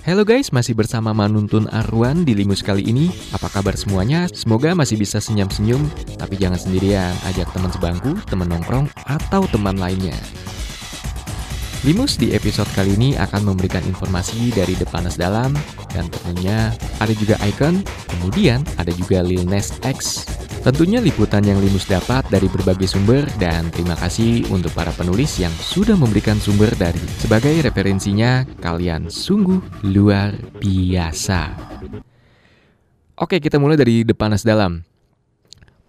Halo guys, masih bersama Manuntun Arwan di Limus kali ini. Apa kabar semuanya? Semoga masih bisa senyum-senyum, tapi jangan sendirian. Ajak teman sebangku, teman nongkrong, atau teman lainnya. Limus di episode kali ini akan memberikan informasi dari Depanas Dalam, dan tentunya ada juga Icon, kemudian ada juga Lil Nas X. Tentunya liputan yang Limus dapat dari berbagai sumber dan terima kasih untuk para penulis yang sudah memberikan sumber dari sebagai referensinya kalian sungguh luar biasa. Oke, kita mulai dari Depanas Dalam.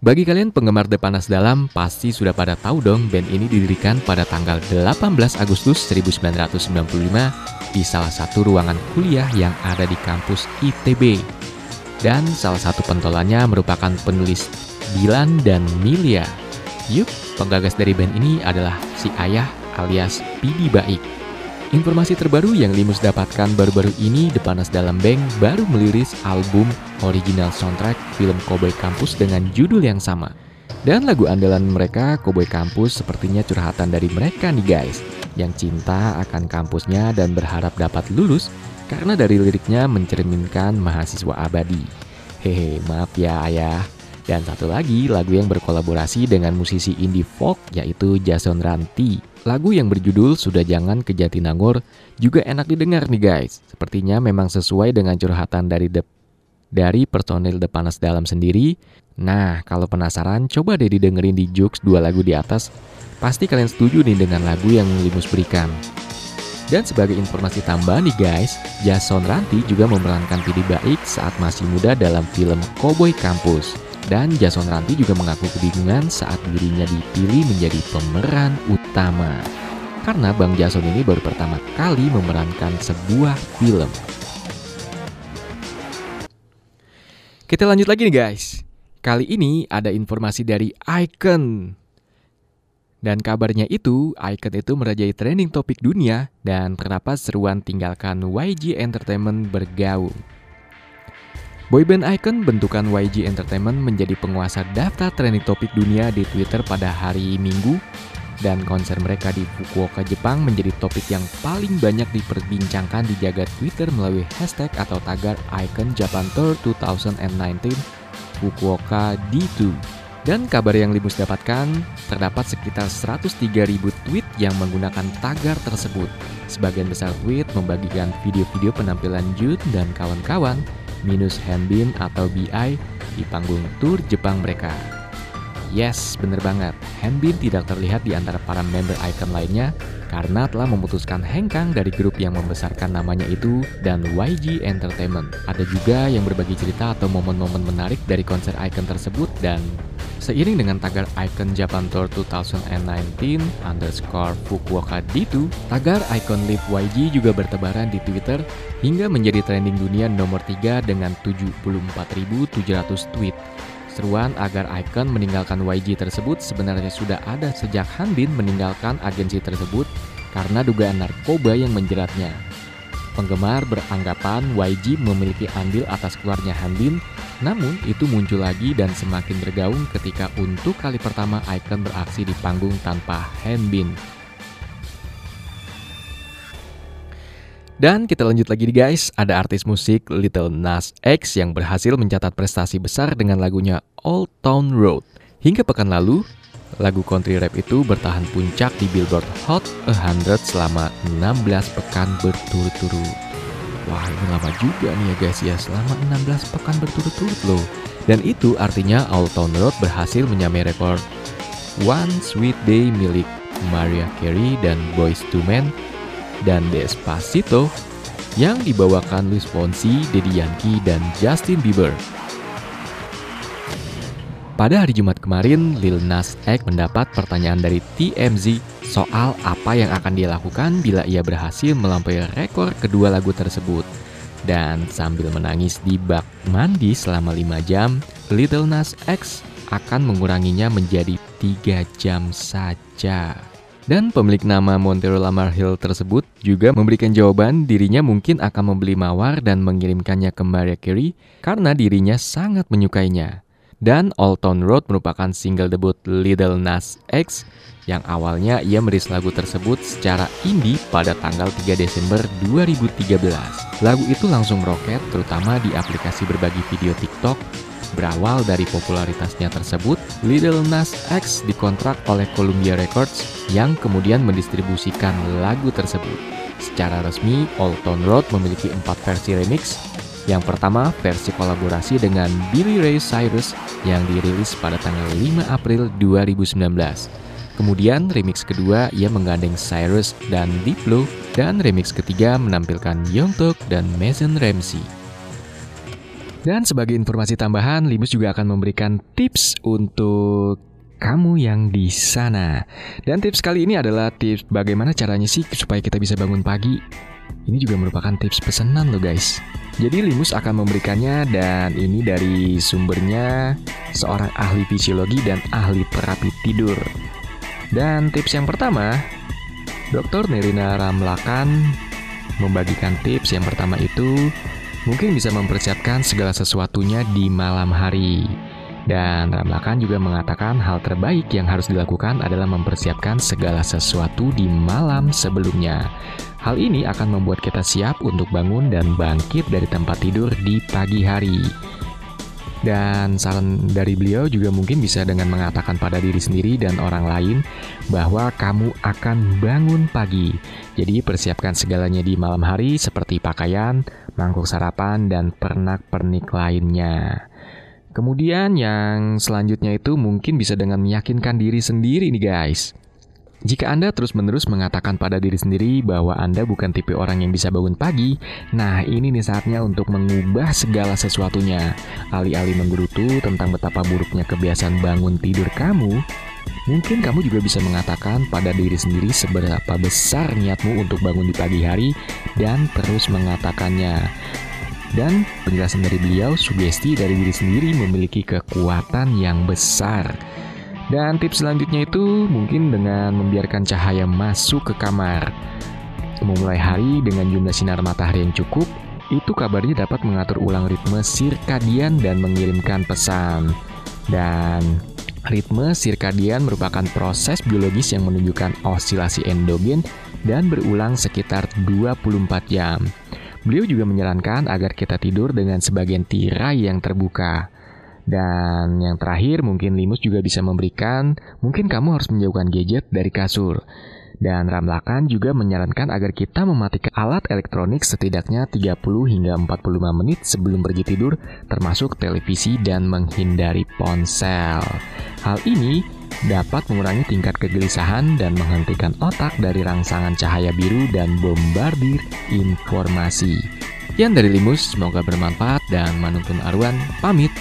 Bagi kalian penggemar Depanas Dalam, pasti sudah pada tahu dong band ini didirikan pada tanggal 18 Agustus 1995 di salah satu ruangan kuliah yang ada di kampus ITB. Dan salah satu pentolannya merupakan penulis Dilan dan Milia. Yuk, penggagas dari band ini adalah si ayah alias Pidi Baik. Informasi terbaru yang Limus dapatkan baru-baru ini Depanas Dalam Bank baru meliris album original soundtrack film Cowboy Campus dengan judul yang sama. Dan lagu andalan mereka, Cowboy Campus, sepertinya curhatan dari mereka nih guys, yang cinta akan kampusnya dan berharap dapat lulus karena dari liriknya mencerminkan mahasiswa abadi. Hehe, maaf ya ayah. Dan satu lagi lagu yang berkolaborasi dengan musisi indie folk yaitu Jason Ranti. Lagu yang berjudul Sudah Jangan ke Jatinangor juga enak didengar nih guys. Sepertinya memang sesuai dengan curhatan dari de dari personil The Panas Dalam sendiri. Nah, kalau penasaran coba deh didengerin di Jux dua lagu di atas. Pasti kalian setuju nih dengan lagu yang Limus berikan. Dan sebagai informasi tambahan nih guys, Jason Ranti juga memerankan Pidi Baik saat masih muda dalam film Cowboy Campus. Dan Jason Ranti juga mengaku kebingungan saat dirinya dipilih menjadi pemeran utama. Karena Bang Jason ini baru pertama kali memerankan sebuah film. Kita lanjut lagi nih guys. Kali ini ada informasi dari Icon. Dan kabarnya itu, Icon itu merajai trending topik dunia dan terdapat seruan tinggalkan YG Entertainment bergaung. Boyband Icon bentukan YG Entertainment menjadi penguasa daftar trending topik dunia di Twitter pada hari Minggu dan konser mereka di Fukuoka, Jepang menjadi topik yang paling banyak diperbincangkan di jagat Twitter melalui hashtag atau tagar Icon Japan Tour 2019 Fukuoka D2. Dan kabar yang Limus dapatkan, terdapat sekitar 103.000 tweet yang menggunakan tagar tersebut. Sebagian besar tweet membagikan video-video penampilan Jun dan kawan-kawan minus Hanbin atau BI di panggung tour Jepang mereka. Yes, bener banget. Hanbin tidak terlihat di antara para member icon lainnya karena telah memutuskan hengkang dari grup yang membesarkan namanya itu dan YG Entertainment. Ada juga yang berbagi cerita atau momen-momen menarik dari konser icon tersebut dan Seiring dengan tagar Icon Japan Tour 2019 underscore Fukuoka D2, tagar Icon Live YG juga bertebaran di Twitter hingga menjadi trending dunia nomor 3 dengan 74.700 tweet. Seruan agar Icon meninggalkan YG tersebut sebenarnya sudah ada sejak Hanbin meninggalkan agensi tersebut karena dugaan narkoba yang menjeratnya. Penggemar beranggapan YG memiliki andil atas keluarnya Hanbin, namun itu muncul lagi dan semakin bergaung ketika untuk kali pertama Icon beraksi di panggung tanpa Hanbin. Dan kita lanjut lagi nih guys, ada artis musik Little Nas X yang berhasil mencatat prestasi besar dengan lagunya Old Town Road. Hingga pekan lalu, lagu country rap itu bertahan puncak di Billboard Hot 100 selama 16 pekan berturut-turut. Wah ini lama juga nih ya guys ya, selama 16 pekan berturut-turut loh. Dan itu artinya Old Town Road berhasil menyamai rekor One Sweet Day milik Mariah Carey dan Boyz II Men dan Despacito yang dibawakan Luis Fonsi, Daddy Yankee, dan Justin Bieber. Pada hari Jumat kemarin, Lil Nas X mendapat pertanyaan dari TMZ soal apa yang akan dia lakukan bila ia berhasil melampaui rekor kedua lagu tersebut. Dan sambil menangis di bak mandi selama 5 jam, Little Nas X akan menguranginya menjadi 3 jam saja. Dan pemilik nama Montero Lamar Hill tersebut juga memberikan jawaban dirinya mungkin akan membeli mawar dan mengirimkannya ke Mariah Carey karena dirinya sangat menyukainya. Dan Old Town Road merupakan single debut Little Nas X yang awalnya ia merilis lagu tersebut secara indie pada tanggal 3 Desember 2013. Lagu itu langsung meroket terutama di aplikasi berbagi video TikTok. Berawal dari popularitasnya tersebut, Little Nas X dikontrak oleh Columbia Records yang kemudian mendistribusikan lagu tersebut. Secara resmi, Old Town Road memiliki empat versi remix. Yang pertama, versi kolaborasi dengan Billy Ray Cyrus yang dirilis pada tanggal 5 April 2019. Kemudian remix kedua ia menggandeng Cyrus dan Diplo dan remix ketiga menampilkan Youngtuk dan Mason Ramsey. Dan sebagai informasi tambahan, Limus juga akan memberikan tips untuk kamu yang di sana. Dan tips kali ini adalah tips bagaimana caranya sih supaya kita bisa bangun pagi. Ini juga merupakan tips pesanan loh guys. Jadi Limus akan memberikannya dan ini dari sumbernya seorang ahli fisiologi dan ahli terapi tidur. Dan tips yang pertama, Dr. Nerina Ramlakan membagikan tips yang pertama itu mungkin bisa mempersiapkan segala sesuatunya di malam hari. Dan Ramlakan juga mengatakan hal terbaik yang harus dilakukan adalah mempersiapkan segala sesuatu di malam sebelumnya. Hal ini akan membuat kita siap untuk bangun dan bangkit dari tempat tidur di pagi hari. Dan saran dari beliau juga mungkin bisa dengan mengatakan pada diri sendiri dan orang lain bahwa kamu akan bangun pagi. Jadi persiapkan segalanya di malam hari seperti pakaian, mangkuk sarapan, dan pernak-pernik lainnya. Kemudian yang selanjutnya itu mungkin bisa dengan meyakinkan diri sendiri nih guys. Jika Anda terus-menerus mengatakan pada diri sendiri bahwa Anda bukan tipe orang yang bisa bangun pagi, nah ini nih saatnya untuk mengubah segala sesuatunya. Alih-alih menggerutu tentang betapa buruknya kebiasaan bangun tidur kamu, Mungkin kamu juga bisa mengatakan pada diri sendiri seberapa besar niatmu untuk bangun di pagi hari dan terus mengatakannya. Dan penjelasan dari beliau, sugesti dari diri sendiri memiliki kekuatan yang besar. Dan tips selanjutnya itu mungkin dengan membiarkan cahaya masuk ke kamar. Memulai hari dengan jumlah sinar matahari yang cukup, itu kabarnya dapat mengatur ulang ritme sirkadian dan mengirimkan pesan. Dan Ritme sirkadian merupakan proses biologis yang menunjukkan osilasi endogen dan berulang sekitar 24 jam. Beliau juga menyarankan agar kita tidur dengan sebagian tirai yang terbuka. Dan yang terakhir mungkin Limus juga bisa memberikan, mungkin kamu harus menjauhkan gadget dari kasur. Dan Ramlakan juga menyarankan agar kita mematikan alat elektronik setidaknya 30 hingga 45 menit sebelum pergi tidur, termasuk televisi dan menghindari ponsel. Hal ini dapat mengurangi tingkat kegelisahan dan menghentikan otak dari rangsangan cahaya biru dan bombardir informasi. Yang dari Limus, semoga bermanfaat dan Manuntun Arwan pamit.